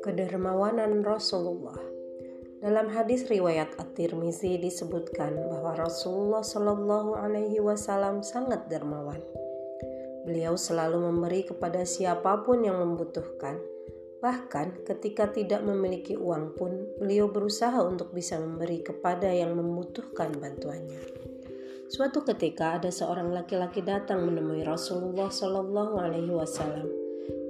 Kedermawanan Rasulullah dalam hadis riwayat At-Tirmizi disebutkan bahwa Rasulullah Shallallahu Alaihi Wasallam sangat dermawan. Beliau selalu memberi kepada siapa pun yang membutuhkan. Bahkan ketika tidak memiliki uang pun, beliau berusaha untuk bisa memberi kepada yang membutuhkan bantuannya. Suatu ketika ada seorang laki-laki datang menemui Rasulullah Shallallahu Alaihi Wasallam.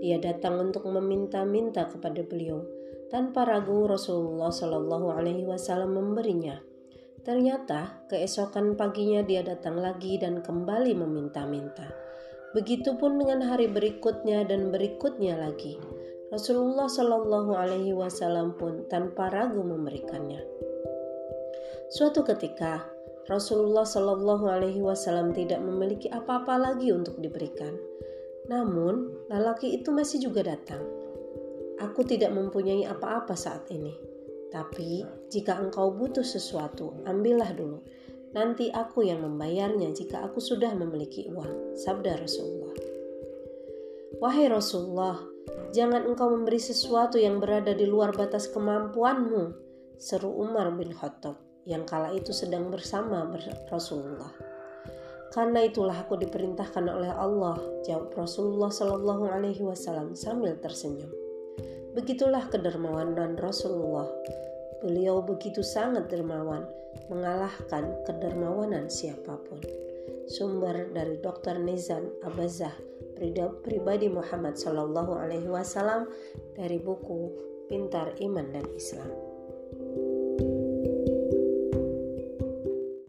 Dia datang untuk meminta-minta kepada beliau tanpa ragu Rasulullah Shallallahu Alaihi Wasallam memberinya. Ternyata keesokan paginya dia datang lagi dan kembali meminta-minta. Begitupun dengan hari berikutnya dan berikutnya lagi. Rasulullah Shallallahu Alaihi Wasallam pun tanpa ragu memberikannya. Suatu ketika Rasulullah Shallallahu Alaihi Wasallam tidak memiliki apa-apa lagi untuk diberikan. Namun, lelaki itu masih juga datang Aku tidak mempunyai apa-apa saat ini. Tapi, jika engkau butuh sesuatu, ambillah dulu. Nanti aku yang membayarnya jika aku sudah memiliki uang. Sabda Rasulullah. Wahai Rasulullah, jangan engkau memberi sesuatu yang berada di luar batas kemampuanmu. Seru Umar bin Khattab yang kala itu sedang bersama Rasulullah. Karena itulah aku diperintahkan oleh Allah, jawab Rasulullah Shallallahu Alaihi Wasallam sambil tersenyum. Begitulah kedermawanan Rasulullah. Beliau begitu sangat dermawan, mengalahkan kedermawanan siapa pun. Sumber dari Dr. Nizam Abazah, pribadi Muhammad Sallallahu Alaihi Wasallam dari buku Pintar Iman dan Islam.